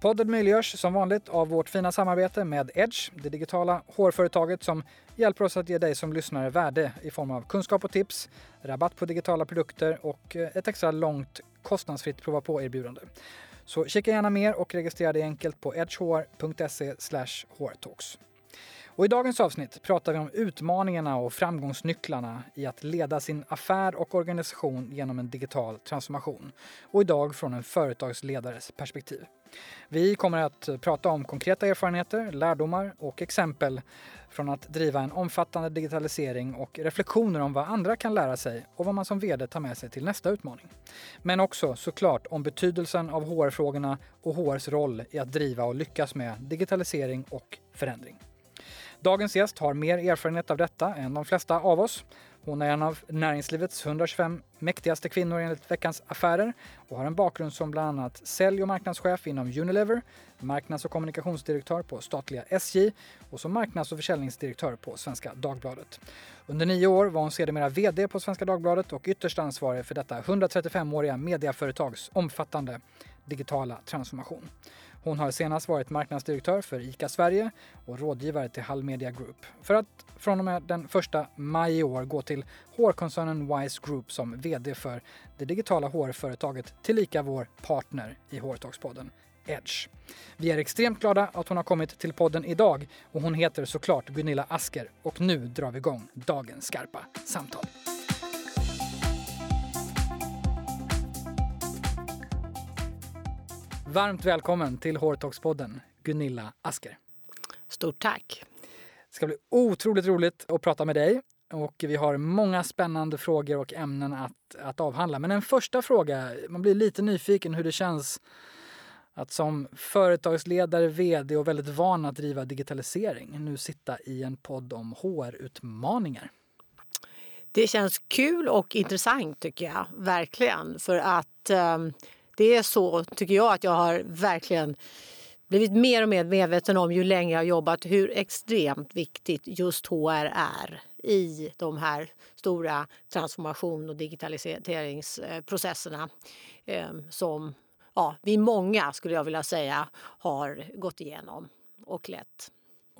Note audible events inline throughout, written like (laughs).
Podden möjliggörs som vanligt av vårt fina samarbete med Edge, det digitala hårföretaget som hjälper oss att ge dig som lyssnare värde i form av kunskap och tips, rabatt på digitala produkter och eh, ett extra långt kostnadsfritt prova på-erbjudande. Så kika gärna mer och registrera dig enkelt på edgehr.se hårtalks. Och I dagens avsnitt pratar vi om utmaningarna och framgångsnycklarna i att leda sin affär och organisation genom en digital transformation. Och idag från en företagsledares perspektiv. Vi kommer att prata om konkreta erfarenheter, lärdomar och exempel från att driva en omfattande digitalisering och reflektioner om vad andra kan lära sig och vad man som VD tar med sig till nästa utmaning. Men också såklart om betydelsen av HR-frågorna och HRs roll i att driva och lyckas med digitalisering och förändring. Dagens gäst har mer erfarenhet av detta än de flesta av oss. Hon är en av näringslivets 125 mäktigaste kvinnor enligt Veckans Affärer och har en bakgrund som bland annat sälj och marknadschef inom Unilever, marknads och kommunikationsdirektör på statliga SJ och som marknads och försäljningsdirektör på Svenska Dagbladet. Under nio år var hon sedermera VD på Svenska Dagbladet och ytterst ansvarig för detta 135-åriga mediaföretags omfattande digitala transformation. Hon har senast varit marknadsdirektör för ICA Sverige och rådgivare till Hall Media Group. För att från och med den 1 maj i år gå till hårkoncernen Wise Group som VD för det digitala hårföretaget tillika vår partner i Hårtalkspodden. Edge. Vi är extremt glada att hon har kommit till podden idag och hon heter såklart Gunilla Asker och nu drar vi igång dagens skarpa samtal. Varmt välkommen till Hårtalkspodden, Gunilla Asker. Stort tack. Det ska bli otroligt roligt att prata med dig och vi har många spännande frågor och ämnen att, att avhandla. Men en första fråga, man blir lite nyfiken hur det känns att som företagsledare, vd och väldigt van att driva digitalisering nu sitta i en podd om HR-utmaningar. Det känns kul och intressant tycker jag, verkligen. För att um det är så, tycker jag, att jag har verkligen blivit mer och mer medveten om ju längre jag har jobbat hur extremt viktigt just HR är i de här stora transformation och digitaliseringsprocesserna eh, som ja, vi många, skulle jag vilja säga, har gått igenom och lett.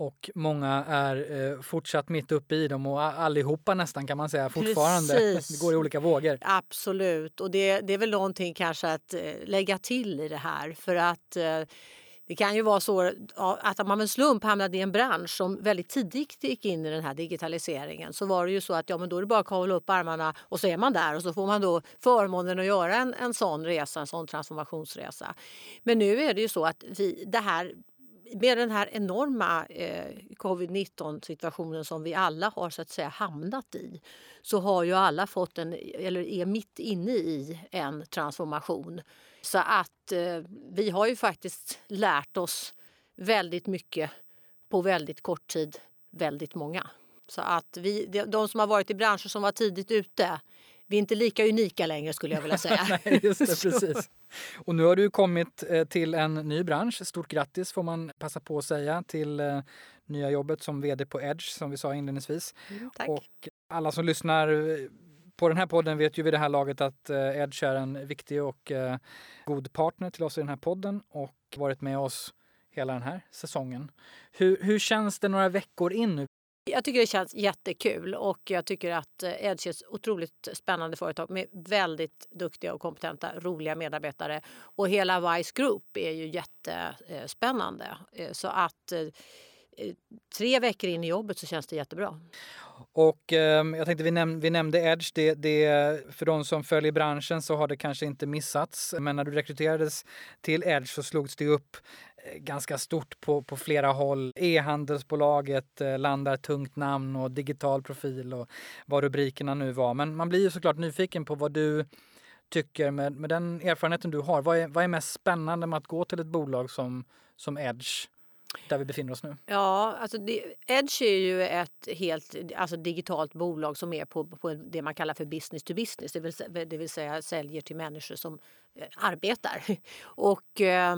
Och många är eh, fortsatt mitt uppe i dem och allihopa nästan kan man säga fortfarande. Precis. Det går i olika vågor. Absolut och det, det är väl någonting kanske att eh, lägga till i det här för att eh, det kan ju vara så att man med slump hamnade i en bransch som väldigt tidigt gick in i den här digitaliseringen så var det ju så att ja, men då är det bara att kavla upp armarna och så är man där och så får man då förmånen att göra en, en sån resa, en sån transformationsresa. Men nu är det ju så att vi, det här med den här enorma eh, covid-19 situationen som vi alla har så att säga hamnat i så har ju alla fått en, eller är mitt inne i en transformation. Så att eh, vi har ju faktiskt lärt oss väldigt mycket på väldigt kort tid, väldigt många. Så att vi, de som har varit i branscher som var tidigt ute, vi är inte lika unika längre skulle jag vilja (laughs) säga. Nej, just det, (laughs) precis. Och nu har du kommit eh, till en ny bransch. Stort grattis får man passa på att säga till eh, nya jobbet som vd på Edge som vi sa inledningsvis. Mm, tack. Och alla som lyssnar eh, på den här podden vet ju vid det här laget att Edge är en viktig och god partner till oss i den här podden och varit med oss hela den här säsongen. Hur, hur känns det några veckor in nu? Jag tycker det känns jättekul och jag tycker att Edge är ett otroligt spännande företag med väldigt duktiga och kompetenta, roliga medarbetare. Och hela Vice Group är ju jättespännande. Eh, eh, så att eh, tre veckor in i jobbet så känns det jättebra. Och eh, jag tänkte vi, näm vi nämnde Edge. Det, det, för de som följer branschen så har det kanske inte missats. Men när du rekryterades till Edge så slogs det upp eh, ganska stort på, på flera håll. E-handelsbolaget eh, landar tungt namn och digital profil och vad rubrikerna nu var. Men man blir ju såklart nyfiken på vad du tycker med, med den erfarenheten du har. Vad är, vad är mest spännande med att gå till ett bolag som, som Edge? Där vi befinner oss nu? Ja, alltså det, Edge är ju ett helt alltså digitalt bolag som är på, på det man kallar för business to business, det vill, det vill säga säljer till människor som eh, arbetar. (laughs) Och eh,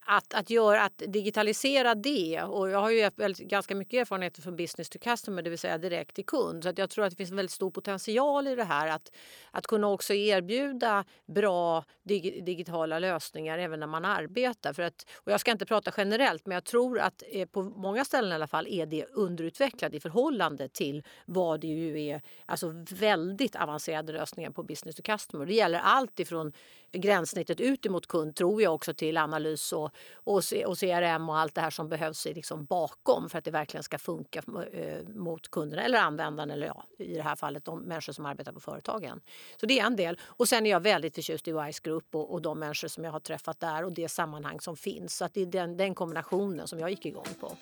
att, att, göra, att digitalisera det, och jag har ju väldigt, ganska mycket erfarenhet från business to customer, det vill säga direkt till kund. Så att jag tror att det finns en väldigt stor potential i det här att, att kunna också erbjuda bra dig, digitala lösningar även när man arbetar. För att, och jag ska inte prata generellt, men jag tror att eh, på många ställen i alla fall är det underutvecklat i förhållande till vad det ju är, alltså väldigt avancerade lösningar på business to customer. Det gäller allt ifrån gränssnittet ut emot kund tror jag också till analys och, och, och CRM och allt det här som behövs liksom bakom för att det verkligen ska funka eh, mot kunderna eller användaren eller ja, i det här fallet de människor som arbetar på företagen. Så det är en del. Och sen är jag väldigt förtjust i Wise Group och, och de människor som jag har träffat där och det sammanhang som finns. Så att det är den, den kombinationen som jag gick igång på.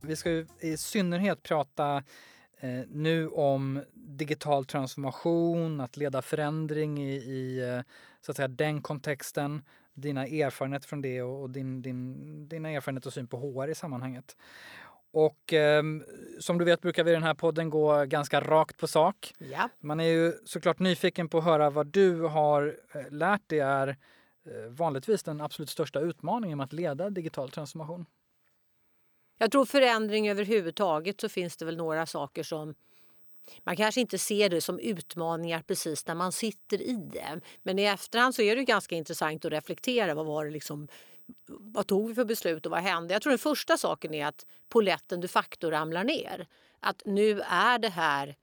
Vi ska ju i synnerhet prata nu om digital transformation, att leda förändring i, i eh, så att säga, den kontexten, dina erfarenheter från det och, och din, din, dina erfarenheter och syn på HR i sammanhanget. Och eh, som du vet brukar vi i den här podden gå ganska rakt på sak. Ja. Man är ju såklart nyfiken på att höra vad du har eh, lärt dig är eh, vanligtvis den absolut största utmaningen med att leda digital transformation. Jag tror förändring överhuvudtaget så finns det väl några saker som man kanske inte ser det som utmaningar precis när man sitter i det. Men i efterhand så är det ganska intressant att reflektera. Vad var det liksom vad tog vi för beslut och vad hände? Jag tror den första saken är att poletten de facto ramlar ner. Att nu är det här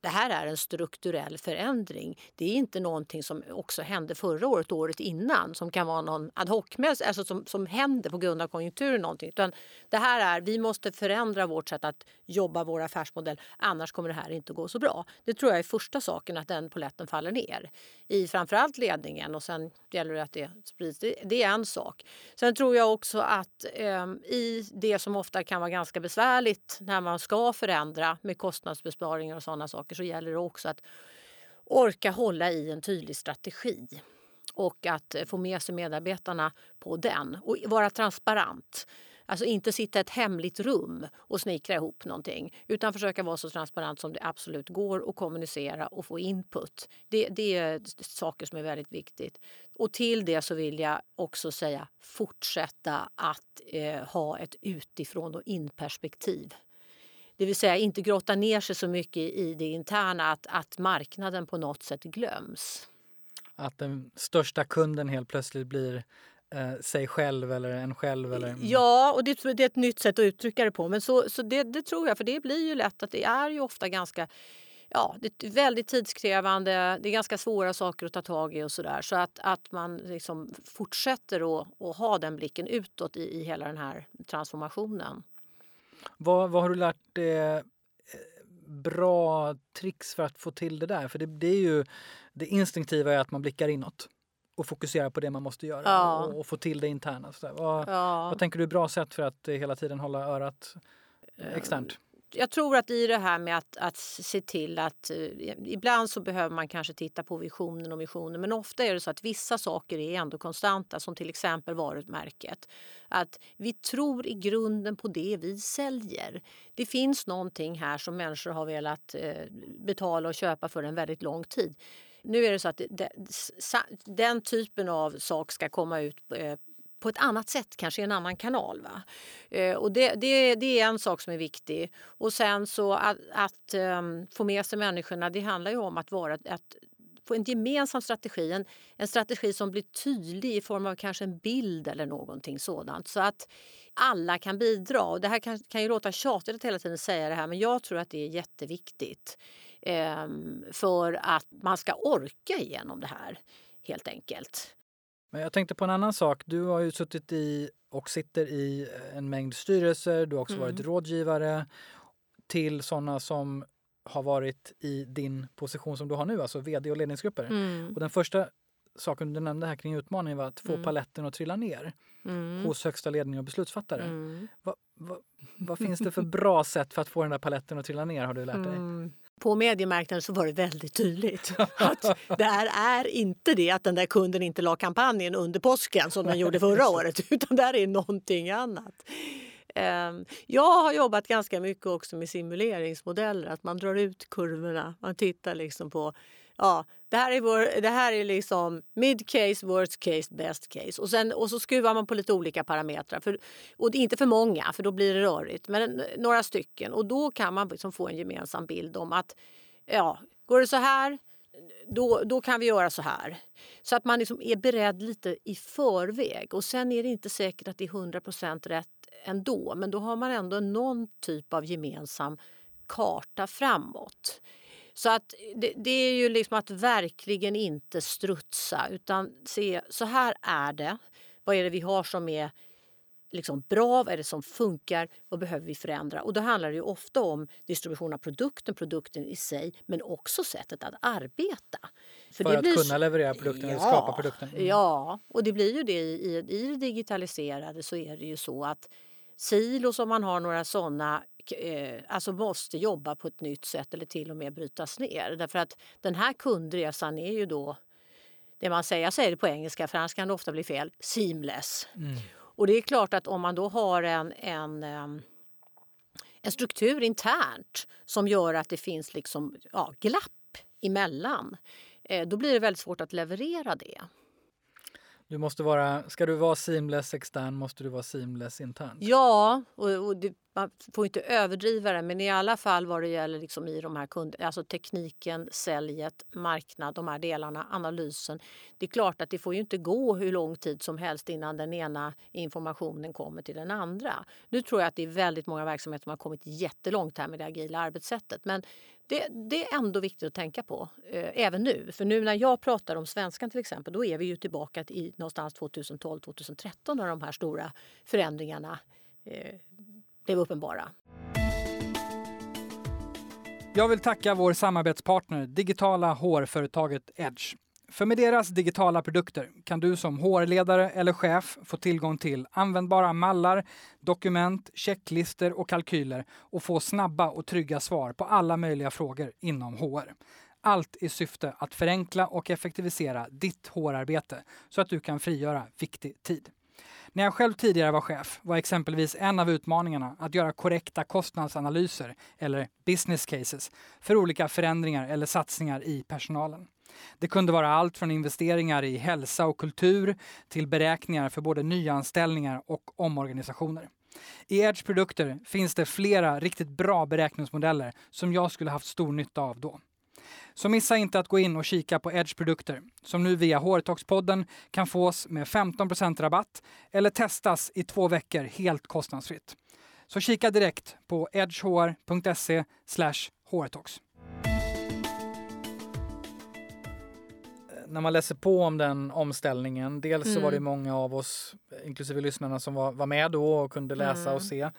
det här är en strukturell förändring. Det är inte någonting som också hände förra året, året innan, som kan vara någon ad hoc alltså som, som händer på grund av konjunkturen. Någonting. Utan det här är, vi måste förändra vårt sätt att jobba vår affärsmodell, annars kommer det här inte gå så bra. Det tror jag är första saken, att den poletten faller ner i framförallt ledningen och sen gäller det att det sprids. Det, det är en sak. Sen tror jag också att eh, i det som ofta kan vara ganska besvärligt när man ska förändra med kostnadsbesparingar och sådana saker så gäller det också att orka hålla i en tydlig strategi och att eh, få med sig medarbetarna på den och vara transparent. Alltså inte sitta i ett hemligt rum och snickra ihop någonting utan försöka vara så transparent som det absolut går och kommunicera och få input. Det, det är saker som är väldigt viktigt. Och till det så vill jag också säga fortsätta att eh, ha ett utifrån och in-perspektiv. Det vill säga inte grotta ner sig så mycket i det interna att, att marknaden på något sätt glöms. Att den största kunden helt plötsligt blir eh, sig själv eller en själv? Eller... Ja, och det, det, är ett nytt sätt att uttrycka det på. Men så, så det, det, tror jag, för det blir ju lätt att det är ju ofta ganska Ja, det är väldigt tidskrävande, det är ganska svåra saker att ta tag i och sådär. Så att, att man liksom fortsätter att, att ha den blicken utåt i, i hela den här transformationen. Vad, vad har du lärt dig eh, bra tricks för att få till det där? För det, det är ju det instinktiva är att man blickar inåt och fokusera på det man måste göra ja. och, och, få till det interna. Så vad, ja. vad tänker du är bra sätt för att hela tiden hålla örat eh, externt? Jag tror att i det här med att, att se till att uh, ibland så behöver man kanske titta på visionen och missionen men ofta är det så att vissa saker är ändå konstanta som till exempel varumärket. Att vi tror i grunden på det vi säljer. Det finns någonting här som människor har velat uh, betala och köpa för en väldigt lång tid. Nu är det så att det, den typen av sak ska komma ut eh, på ett annat sätt, kanske i en annan kanal. Va? Eh, och det, det, det, är en sak som är viktig. Och sen så att, att um, få med sig människorna, det handlar ju om att vara att få en gemensam strategi. En, en strategi som blir tydlig i form av kanske en bild eller någonting sådant. Så att alla kan bidra. Och det här kan, kan ju låta tjatigt att hela tiden säga det här men jag tror att det är jätteviktigt eh, för att man ska orka igenom det här helt enkelt. Men jag tänkte på en annan sak. Du har ju suttit i och sitter i en mängd styrelser. Du har också mm. varit rådgivare till sådana som har varit i din position som du har nu, alltså vd och ledningsgrupper. Mm. Och den första saken du nämnde här kring utmaningen var att få mm. paletten att trilla ner mm. hos högsta ledning och beslutsfattare. Mm. Va, va, vad finns det för (laughs) bra sätt för att få den där paletten att trilla ner har du lärt dig? På mediemarknaden så var det väldigt tydligt (laughs) att det här är inte det att den där kunden inte la kampanjen under påsken som den gjorde (laughs) förra året utan det här är någonting annat. Ehm, jag har jobbat ganska mycket också med simuleringsmodeller, att man drar ut kurvorna. Man tittar liksom på ja, det här är, vår, det här är liksom mid case, worst case, best case. Och, sen, och så skruvar man på lite olika parametrar. För, och inte för många, för då blir det rörigt, men några stycken. Och då kan man liksom få en gemensam bild om att ja, går det så här, då, då kan vi göra så här. Så att man liksom är beredd lite i förväg. Och Sen är det inte säkert att det är 100% rätt ändå men då har man ändå någon typ av gemensam karta framåt. Så att det, det, är ju liksom att verkligen inte strutsa utan se så här är det. Vad är det vi har som är liksom bra? Vad är det som funkar? Vad behöver vi förändra? Och då handlar det ofta om distribution av produkten, produkten i sig men också sättet att arbeta. För, För att blir... kunna leverera produkten ja, eller skapa produkten? Mm. Ja, och det blir ju det i, i, i det digitaliserade så är det ju så att silos om man har några sådana alltså måste jobba på ett nytt sätt eller till och med brytas ner. Därför att den här kundresan är ju då det man säger, jag säger det på engelska för annars kan det ofta bli fel, seamless. Mm. Och det är klart att om man då har en, en, en struktur internt som gör att det finns liksom, ja, glapp emellan, eh, då blir det väldigt svårt att leverera det. Du måste vara, ska du vara seamless extern måste du vara seamless internt. Ja, och, och det, man får inte överdriva det men i alla fall vad det gäller liksom i de här kund, alltså tekniken, säljet, marknad, de här delarna, analysen. Det är klart att det får ju inte gå hur lång tid som helst innan den ena informationen kommer till den andra. Nu tror jag att det är väldigt många verksamheter som har kommit jättelångt här med det agila arbetssättet men det, det, är ändå viktigt att tänka på, eh, även nu. För nu när jag pratar om svenskan till exempel, då är vi ju tillbaka i någonstans 2012-2013 när de här stora förändringarna eh, blev uppenbara. Jag vill tacka vår samarbetspartner, digitala hårföretaget Edge. För med deras digitala produkter kan du som HR-ledare eller chef få tillgång till användbara mallar, dokument, checklister och kalkyler och få snabba och trygga svar på alla möjliga frågor inom HR. Allt i syfte att förenkla och effektivisera ditt hårarbete så att du kan frigöra viktig tid. När jag själv tidigare var chef var exempelvis en av utmaningarna att göra korrekta kostnadsanalyser eller business cases för olika förändringar eller satsningar i personalen. Det kunde vara allt från investeringar i hälsa och kultur till beräkningar för både nyanställningar och omorganisationer. I Edge produkter finns det flera riktigt bra beräkningsmodeller som jag skulle haft stor nytta av då. Så missa inte att gå in och kika på Edge produkter som nu via HR-talks-podden kan fås med 15 rabatt eller testas i två veckor helt kostnadsfritt. Så kika direkt på edgehr.se hrtalks. när man läser på om den omställningen, dels mm. så var det mm. många av oss, inklusive lyssnarna, som var, var med då och kunde läsa mm. och se.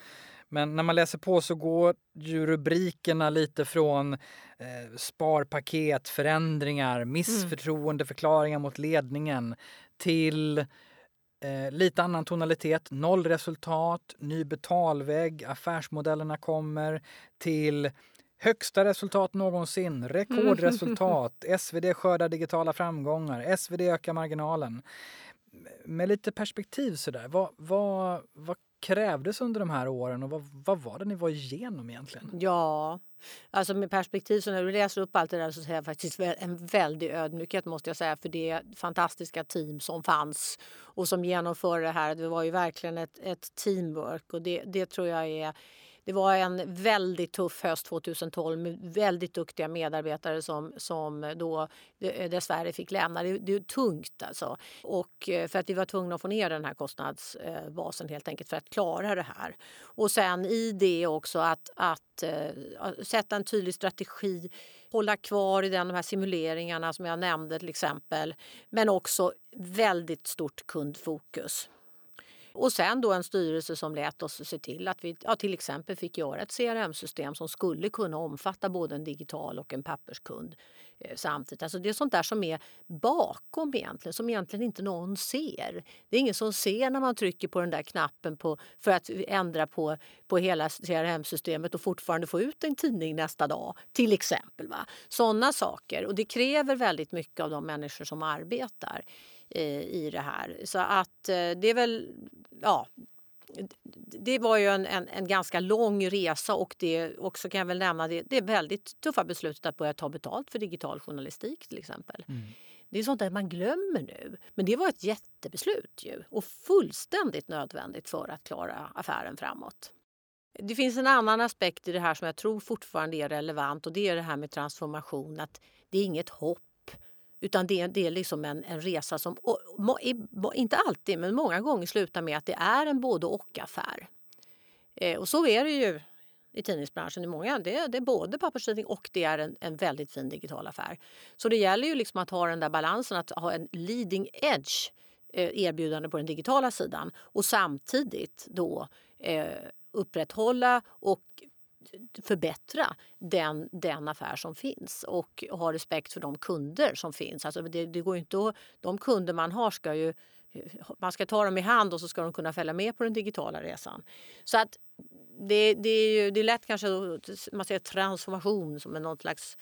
Men när man läser på så går ju rubrikerna lite från eh, sparpaket, förändringar, mm. missförtroendeförklaringar mot ledningen till eh, lite annan tonalitet, nollresultat, ny betalvägg, affärsmodellerna kommer till Högsta resultat någonsin, rekordresultat, (laughs) SvD skördar digitala framgångar, SvD ökar marginalen. Med lite perspektiv sådär, vad, vad, vad krävdes under de här åren och vad, vad var det ni var igenom egentligen? Ja, alltså med perspektiv så när du läser upp allt det där så ser jag faktiskt en väldig ödmjukhet måste jag säga för det fantastiska team som fanns och som genomförde det här. Det var ju verkligen ett, ett teamwork och det, det tror jag är det var en väldigt tuff höst 2012 med väldigt duktiga medarbetare som, som då eh, dessvärre fick lämna. Det, det är tungt alltså. Och eh, för att vi var tvungna att få ner den här kostnadsbasen helt enkelt för att klara det här. Och sen i det också att, att eh, sätta en tydlig strategi hålla kvar i den, de här simuleringarna som jag nämnde till exempel. Men också väldigt stort kundfokus. Och sen då en styrelse som lät oss se till att vi ja, till exempel fick göra ett CRM-system som skulle kunna omfatta både en digital och en papperskund eh, samtidigt. Alltså det är sånt där som är bakom egentligen, som egentligen inte någon ser. Det är ingen som ser när man trycker på den där knappen på, för att ändra på, på hela CRM-systemet och fortfarande få ut en tidning nästa dag, till exempel. Va? Sådana saker. Och det kräver väldigt mycket av de människor som arbetar i det här. Så att eh, det är väl, ja, det var ju en, en, en, ganska lång resa och det också kan jag väl nämna det, det är väldigt tuffa beslutet att börja ta betalt för digital journalistik till exempel. Mm. Det är sånt där man glömmer nu. Men det var ett jättebeslut ju och fullständigt nödvändigt för att klara affären framåt. Det finns en annan aspekt i det här som jag tror fortfarande är relevant och det är det här med transformation. Att det är inget hopp utan det, det är liksom en, en resa som, och, inte alltid, men många gånger slutar med att det är en både och-affär. Eh, och så är det ju i tidningsbranschen. I många, det, det är både papperstidning och det är en, en väldigt fin digital affär. Så det gäller ju liksom att ha den där balansen, att ha en leading edge eh, erbjudande på den digitala sidan och samtidigt då eh, upprätthålla och förbättra den, den affär som finns och ha respekt för de kunder som finns. Alltså det, det går inte att, de kunder man har ska ju man ska ta dem i hand och så ska de kunna följa med på den digitala resan. Så att det, det är ju det är lätt kanske att man ser transformation som är något slags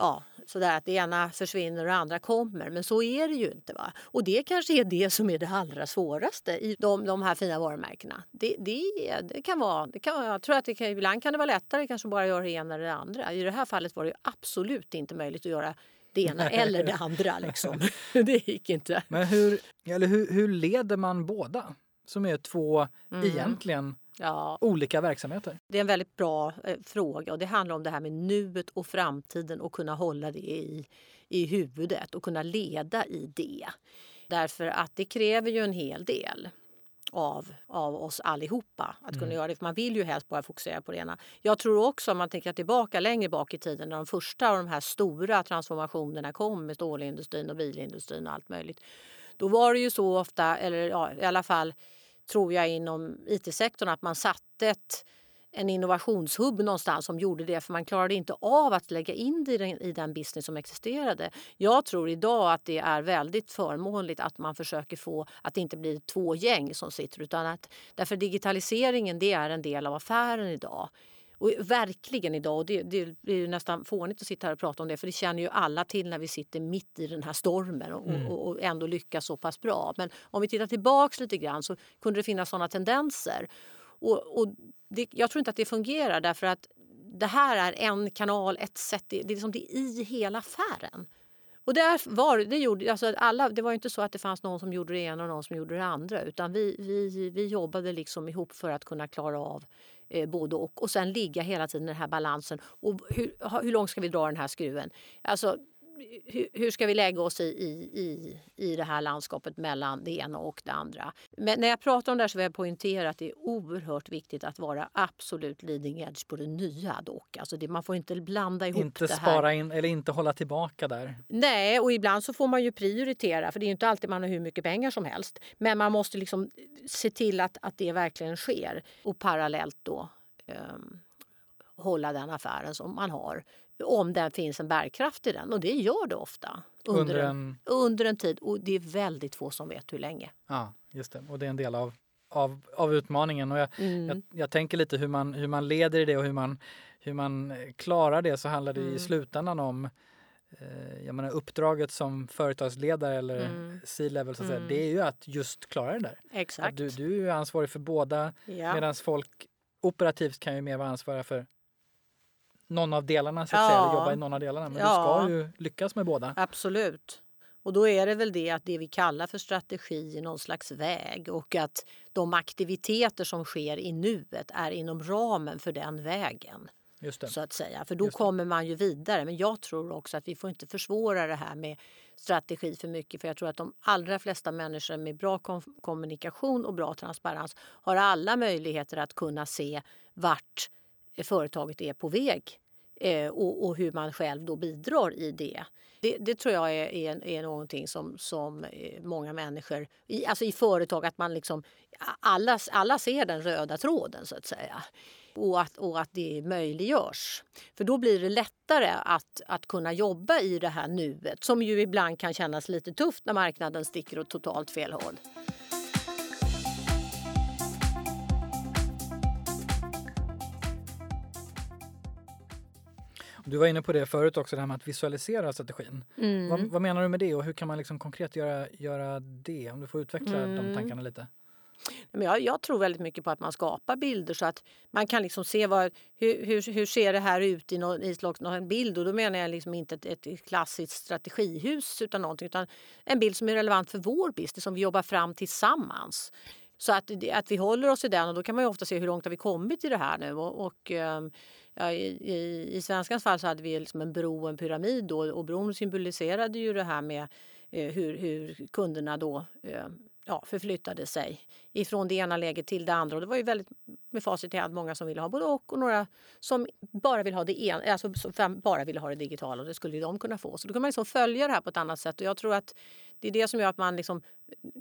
ja, sådär att det ena försvinner och det andra kommer. Men så är det ju inte. Va? Och det kanske är det som är det allra svåraste i de, de här fina varumärkena. Det, det, det kan vara, det kan, jag tror att det kan, ibland kan det vara lättare kanske bara göra det ena eller det andra. I det här fallet var det absolut inte möjligt att göra det ena eller det andra. Liksom. (laughs) (laughs) det gick inte. Men hur, eller hur, hur leder man båda? Som är två mm. egentligen ja. olika verksamheter? Det är en väldigt bra eh, fråga och det handlar om det här med nuet och framtiden och kunna hålla det i, i huvudet och kunna leda i det. Därför att det kräver ju en hel del av, av oss allihopa att kunna mm. göra det. För man vill ju helst bara fokusera på det ena. Jag tror också om man tänker tillbaka längre bak i tiden när de första av de här stora transformationerna kom med stålindustrin och bilindustrin och allt möjligt. Då var det ju så ofta, eller ja, i alla fall tror jag inom it-sektorn att man satte ett, en innovationshubb någonstans som gjorde det för man klarade inte av att lägga in det i den, i den business som existerade. Jag tror idag att det är väldigt förmånligt att man försöker få att det inte blir två gäng som sitter utan att därför digitaliseringen det är en del av affären idag. Och verkligen idag, och det, det är nästan fånigt att sitta här och prata om det för det känner ju alla till när vi sitter mitt i den här stormen och, mm. och, och ändå lyckas så pass bra. Men om vi tittar tillbaks lite grann så kunde det finnas sådana tendenser. Och, och det, jag tror inte att det fungerar därför att det här är en kanal, ett sätt. Det, det är liksom det i hela affären. Och där var, det, gjorde, alltså alla, det var inte så att det fanns någon som gjorde det ena och någon som gjorde det andra. Utan vi, vi, vi jobbade liksom ihop för att kunna klara av eh, både och. Och sen ligga hela tiden i den här balansen. Och hur, hur långt ska vi dra den här skruven? Alltså, hur, ska vi lägga oss i, i, i, det här landskapet mellan det ena och det andra? Men när jag pratar om det här så vill jag poängtera att det är oerhört viktigt att vara absolut leading edge på det nya dock. Alltså det, man får inte blanda ihop inte det här. Inte spara in eller inte hålla tillbaka där. Nej, och ibland så får man ju prioritera för det är inte alltid man har hur mycket pengar som helst. Men man måste liksom se till att, att det verkligen sker och parallellt då um, hålla den affären som man har om det finns en bärkraft i den. Och det gör det ofta. Under, under, en, under en tid. Och det är väldigt få som vet hur länge. Ja, just det. Och det är en del av, av, av utmaningen. Och jag, mm. jag, jag, tänker lite hur man, hur man leder i det och hur man, hur man klarar det så handlar det mm. i slutändan om eh, jag menar, uppdraget som företagsledare eller mm. C-level så att mm. det är ju att just klara det där. Exakt. du, du är ansvarig för båda ja. medan folk operativt kan ju mer vara ansvariga för någon av delarna så att ja. säga, eller jobba i någon av delarna. Men ja. du ska ju lyckas med båda. Absolut. Och då är det väl det att det vi kallar för strategi är någon slags väg och att de aktiviteter som sker i nuet är inom ramen för den vägen. Så att säga. För då kommer man ju vidare. Men jag tror också att vi får inte försvåra det här med strategi för mycket. För jag tror att de allra flesta människor med bra kom kommunikation och bra transparens har alla möjligheter att kunna se vart företaget är på väg eh, och, och, hur man själv då bidrar i det. Det, det tror jag är, är, är någonting som, som eh, många människor, i, alltså i företag, att man liksom alla, alla ser den röda tråden så att säga och att, och att det möjliggörs. För då blir det lättare att, att kunna jobba i det här nuet som ju ibland kan kännas lite tufft när marknaden sticker åt totalt fel håll. Du var inne på det förut också, det här med att visualisera strategin. Mm. Vad, vad, menar du med det och hur kan man liksom konkret göra, göra det? Om du får utveckla mm. de tankarna lite. Men jag, jag, tror väldigt mycket på att man skapar bilder så att man kan liksom se vad, hur, hur, hur ser det här ut i någon, i någon bild. Och då menar jag liksom inte ett, ett klassiskt strategihus utan någonting utan en bild som är relevant för vår business som vi jobbar fram tillsammans. Så att, att vi håller oss i den och då kan man ju ofta se hur långt har vi kommit i det här nu. Och, och ehm, ja, i, i, I svenskans fall så hade vi liksom en bro och en pyramid då, och bron symboliserade ju det här med eh, hur, hur kunderna då eh, ja, förflyttade sig ifrån det ena läget till det andra. Och det var ju väldigt med facit i hand många som ville ha både och och några som bara vill ha det ena, alltså bara ville ha det digitala och det skulle de kunna få. Så då kan man liksom följa det här på ett annat sätt och jag tror att det är det som gör att man liksom,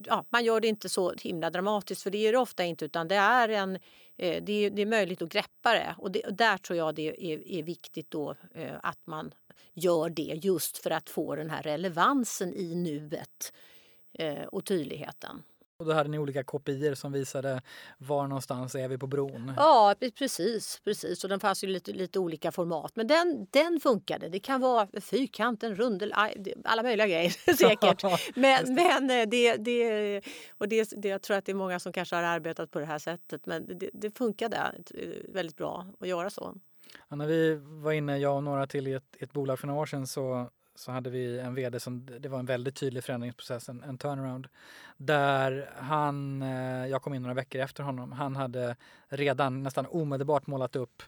ja, man gör det inte så himla dramatiskt för det är det ofta inte utan det är en, eh, det är, det är möjligt att greppa det och, det, och där tror jag det är, är viktigt då eh, att man gör det just för att få den här relevansen i nuet och tydligheten. Och då hade ni olika kopior som visade var någonstans är vi på bron? Ja, precis. precis. Och den fanns ju lite, lite olika format. Men den, den funkade. Det kan vara fyrkant, en rundel, alla möjliga grejer (laughs) säkert. Men, men eh, det, det, och det, det, jag tror att det är många som kanske har arbetat på det här sättet. Men det, det funkade eh, väldigt bra att göra så. Ja, när vi var inne, jag och några till, i ett, ett bolag för några år sedan så så hade vi en vd som, det var en väldigt tydlig förändringsprocess, en, en turnaround. Där han, eh, jag kom in några veckor efter honom, han hade redan nästan omedelbart målat upp,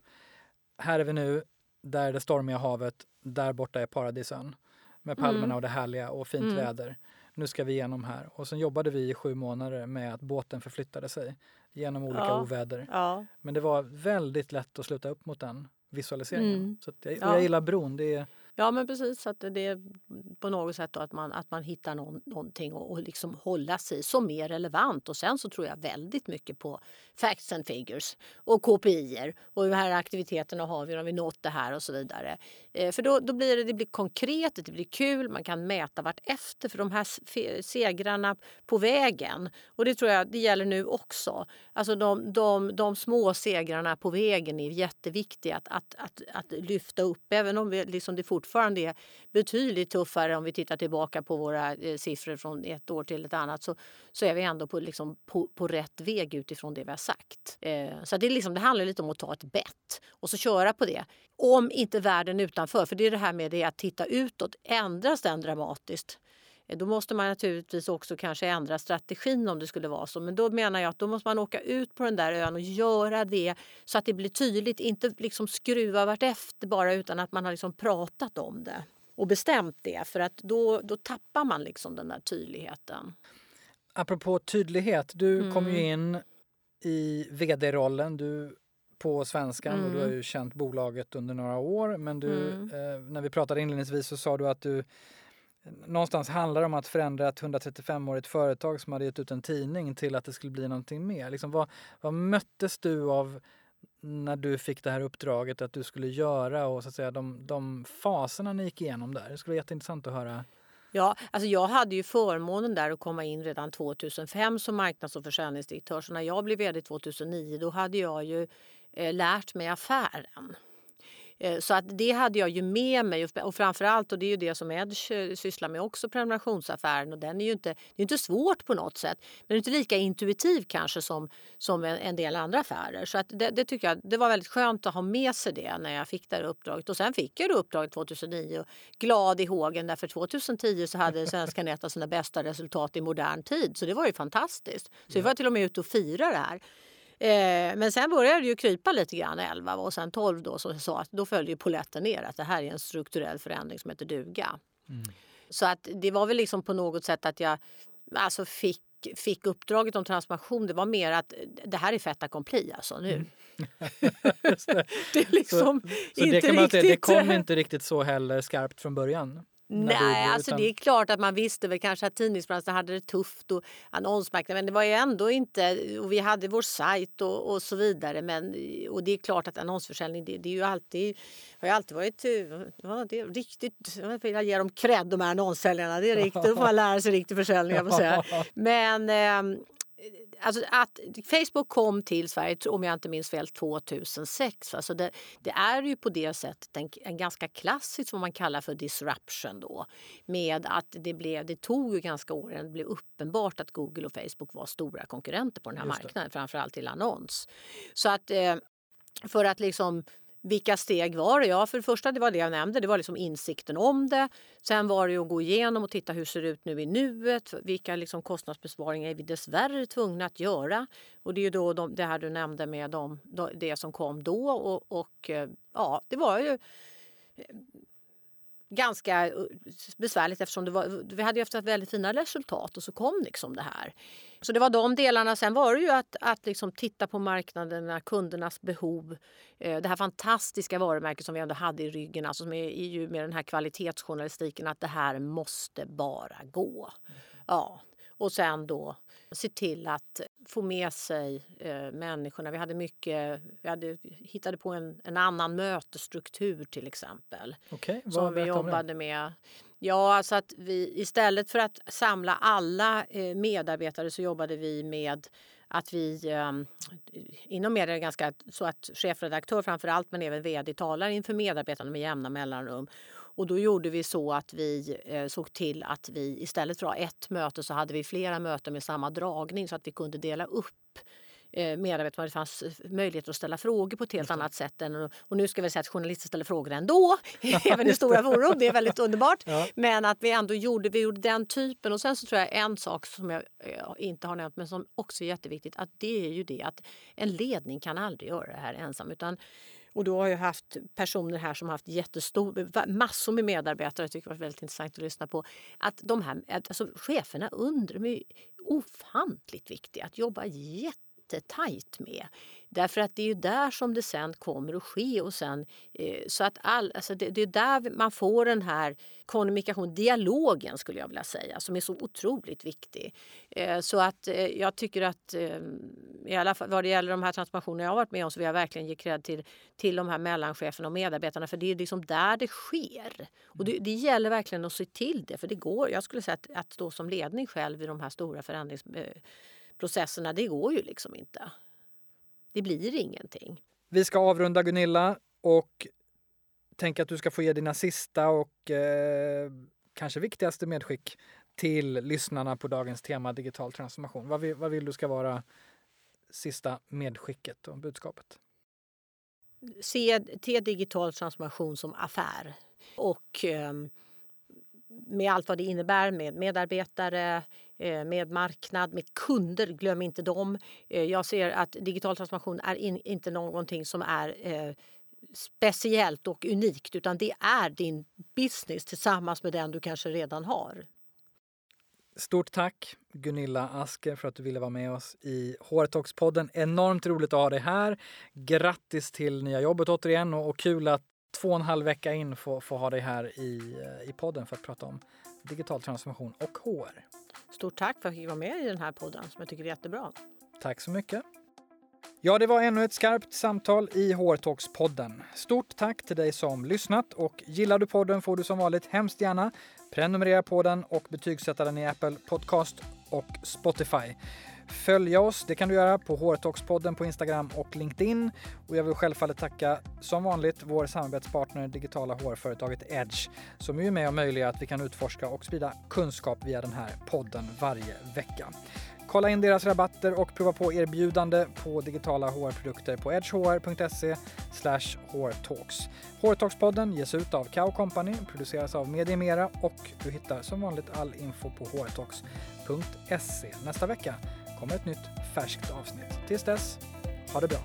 här är vi nu, där är det stormiga havet, där borta är paradisön. Med palmerna mm. och det härliga och fint mm. väder. Nu ska vi igenom här. Och sen jobbade vi i sju månader med att båten förflyttade sig genom olika ja. oväder. Ja. Men det var väldigt lätt att sluta upp mot den visualiseringen. Mm. Så jag, och jag gillar bron. Det är, Ja men precis, att det är på något sätt att man, att man hittar någon, någonting och, och liksom hålla sig som är relevant. Och sen så tror jag väldigt mycket på facts and figures och KPI och hur här aktiviteterna har vi, har vi nått det här och så vidare. Eh, för då, då blir det, det blir konkret, det blir kul, man kan mäta vart efter för de här segrarna på vägen. Och det tror jag det gäller nu också. Alltså de, de, de små segrarna på vägen är jätteviktiga att, att, att, att lyfta upp, även om vi, liksom det fortfarande fortfarande är betydligt tuffare om vi tittar tillbaka på våra eh, siffror från ett år till ett annat så, så är vi ändå på, liksom, på, på rätt väg utifrån det vi har sagt. Eh, så det, är liksom, det handlar lite om att ta ett bett och så köra på det. Om inte världen utanför, för det är det här med det att titta utåt, ändras den dramatiskt då måste man naturligtvis också kanske ändra strategin om det skulle vara så. Men då menar jag att då måste man åka ut på den där ön och göra det så att det blir tydligt. Inte liksom skruva vartefter bara utan att man har liksom pratat om det och bestämt det. För att då, då tappar man liksom den där tydligheten. Apropå tydlighet, du mm. kom ju in i vd-rollen. Du på Svenskan mm. och du har mm. ju känt bolaget under några år. Men du, mm. eh, när vi pratade inledningsvis så sa du att du någonstans handlar det om att förändra ett 135-årigt företag som hade gett ut en tidning till att det skulle bli någonting mer. Liksom, vad, vad möttes du av när du fick det här uppdraget att du skulle göra och så att säga de, de faserna ni gick igenom där? Det skulle vara jätteintressant att höra. Ja, alltså jag hade ju förmånen där att komma in redan 2005 som marknads och försäljningsdirektör. Så när jag blev vd 2009 då hade jag ju eh, lärt mig affären. Eh, så att det hade jag ju med mig och framförallt, och det är ju det som Edge eh, sysslar med också, prenumerationsaffären och den är ju inte, det är inte svårt på något sätt. Men det är inte lika intuitiv kanske som, som en, del andra affärer. Så att det, det, tycker jag, det var väldigt skönt att ha med sig det när jag fick det här uppdraget. Och sen fick jag det uppdraget 2009 och glad i hågen därför 2010 så hade Svenska Nät sina bästa resultat i modern tid. Så det var ju fantastiskt. Så vi var till och med ute och fira det här. Eh, men sen började det ju krypa lite grann 11 och sen 12 då så sa att då följde ju poletten ner att det här är en strukturell förändring som heter duga. Mm. Så att det var väl liksom på något sätt att jag alltså fick fick uppdraget om transformation det var mer att det här är fait accompli alltså nu. Mm. det. (laughs) det. är (laughs) liksom så, så inte det, kan man riktigt... Det kom inte riktigt så heller skarpt från början? Nej, du, alltså det är klart att man visste väl kanske att tidningsbranschen hade det tufft och annonsmarknaden, men det var ju ändå inte, och vi hade vår sajt och, och så vidare. Men, och det är klart att annonsförsäljning, det, det är ju alltid, har ju alltid varit, ja, det är riktigt, jag vill ge dem cred de här annonssäljarna, det är riktigt, då får man lära sig riktig försäljning, jag säga. (laughs) Men eh, alltså att Facebook kom till Sverige, om jag inte minns fel, 2006. Alltså det, det är ju på det sättet en, en, ganska klassisk, vad man kallar för disruption då. Med att det, blev, det tog ju ganska år innan det blev uppenbart att Google och Facebook var stora konkurrenter på den här marknaden, framförallt till annons. Så att eh, för att liksom vilka steg var det? Ja, för det första det var det jag nämnde, det var liksom insikten om det. Sen var det att gå igenom och titta hur det ser ut nu i nuet. Vilka liksom kostnadsbesparingar är vi dessvärre tvungna att göra? Och det är ju då de, det här du nämnde med de, det som kom då. Och, och eh, ja, det var ju ganska eh, besvärligt eftersom det var, vi hade haft väldigt fina resultat och så kom liksom det här. Så det var de delarna. Sen var det ju att, att liksom titta på marknaderna, kundernas behov. Eh, det här fantastiska varumärket som vi ändå hade i ryggen, alltså som är, är ju med den här kvalitetsjournalistiken, att det här måste bara gå. Ja, och sen då se till att få med sig eh, människorna. Vi hade mycket, vi hade, hittade på en, en annan mötesstruktur till exempel. Okay, som vi jobbade med. Ja, alltså att vi istället för att samla alla eh, medarbetare så jobbade vi med att vi eh, inom media är ganska så att chefredaktör framför allt men även vd talar inför medarbetarna med jämna mellanrum och då gjorde vi så att vi eh, såg till att vi istället för att ha ett möte så hade vi flera möten med samma dragning så att vi kunde dela upp eh, medarbetarna. Det fanns möjlighet att ställa frågor på ett helt annat sätt. Än, och nu ska vi säga att journalister ställer frågor ändå, (laughs) (laughs) även i stora forum. Det är väldigt underbart. Ja. Men att vi ändå gjorde, vi gjorde den typen. Och sen så tror jag en sak som jag eh, inte har nämnt men som också är jätteviktigt. Att det är ju det att en ledning kan aldrig göra det här ensam. Utan och då har jag haft personer här som har haft jättestor, massor med medarbetare. Jag tycker det var väldigt intressant att lyssna på. Att de här, alltså cheferna under de är ofantligt viktiga. Att jobba jättetajt med. Därför att det är ju där som det sen kommer att ske. Och sen, eh, så att all, alltså det, det, är där man får den här kommunikation, dialogen skulle jag vilja säga, som är så otroligt viktig. Eh, så att eh, jag tycker att i alla fall vad det gäller de här transformationerna jag har varit med om så vill jag verkligen ge cred till, till de här mellancheferna och medarbetarna för det är liksom där det sker. Och det, det gäller verkligen att se till det för det går, jag skulle säga att, att stå som ledning själv i de här stora förändringsprocesserna, det går ju liksom inte. Det blir ingenting. Vi ska avrunda Gunilla och tänker att du ska få ge dina sista och eh, kanske viktigaste medskick till lyssnarna på dagens tema digital transformation. Vad vill, vad vill du ska vara sista medskicket och budskapet? Se, se digital transformation som affär och eh, med allt vad det innebär med medarbetare, Eh, med marknad, med kunder. Glöm inte dem. Eh, jag ser att digital transformation är in, inte någonting som är eh, speciellt och unikt utan det är din business tillsammans med den du kanske redan har. Stort tack Gunilla Asker för att du ville vara med oss i HR-talks-podden. Enormt roligt att ha dig här. Grattis till nya jobbet återigen och, och kul att två och en halv vecka in få, få ha dig här i, i podden för att prata om digital transformation och HR. Stort tack för att jag fick vara med i den här podden som jag tycker är jättebra. Tack så mycket. Ja, det var ännu ett skarpt samtal i HR Talks-podden. Stort tack till dig som lyssnat och gillar du podden får du som vanligt hemskt gärna prenumerera på den och betygsätta den i Apple Podcast och Spotify. Följa oss, det kan du göra på Hårtalkspodden på Instagram och LinkedIn. Och jag vill självfallet tacka som vanligt vår samarbetspartner digitala hårföretaget Edge som är med och möjliggör att vi kan utforska och sprida kunskap via den här podden varje vecka. Kolla in deras rabatter och prova på erbjudande på digitala HR-produkter på edgehr.se hrtalks. Hortalkspodden ges ut av Kao Company, produceras av Mediemera och du hittar som vanligt all info på hårtalks.se. Nästa vecka kommer ett nytt färskt avsnitt. Tills dess, ha det bra!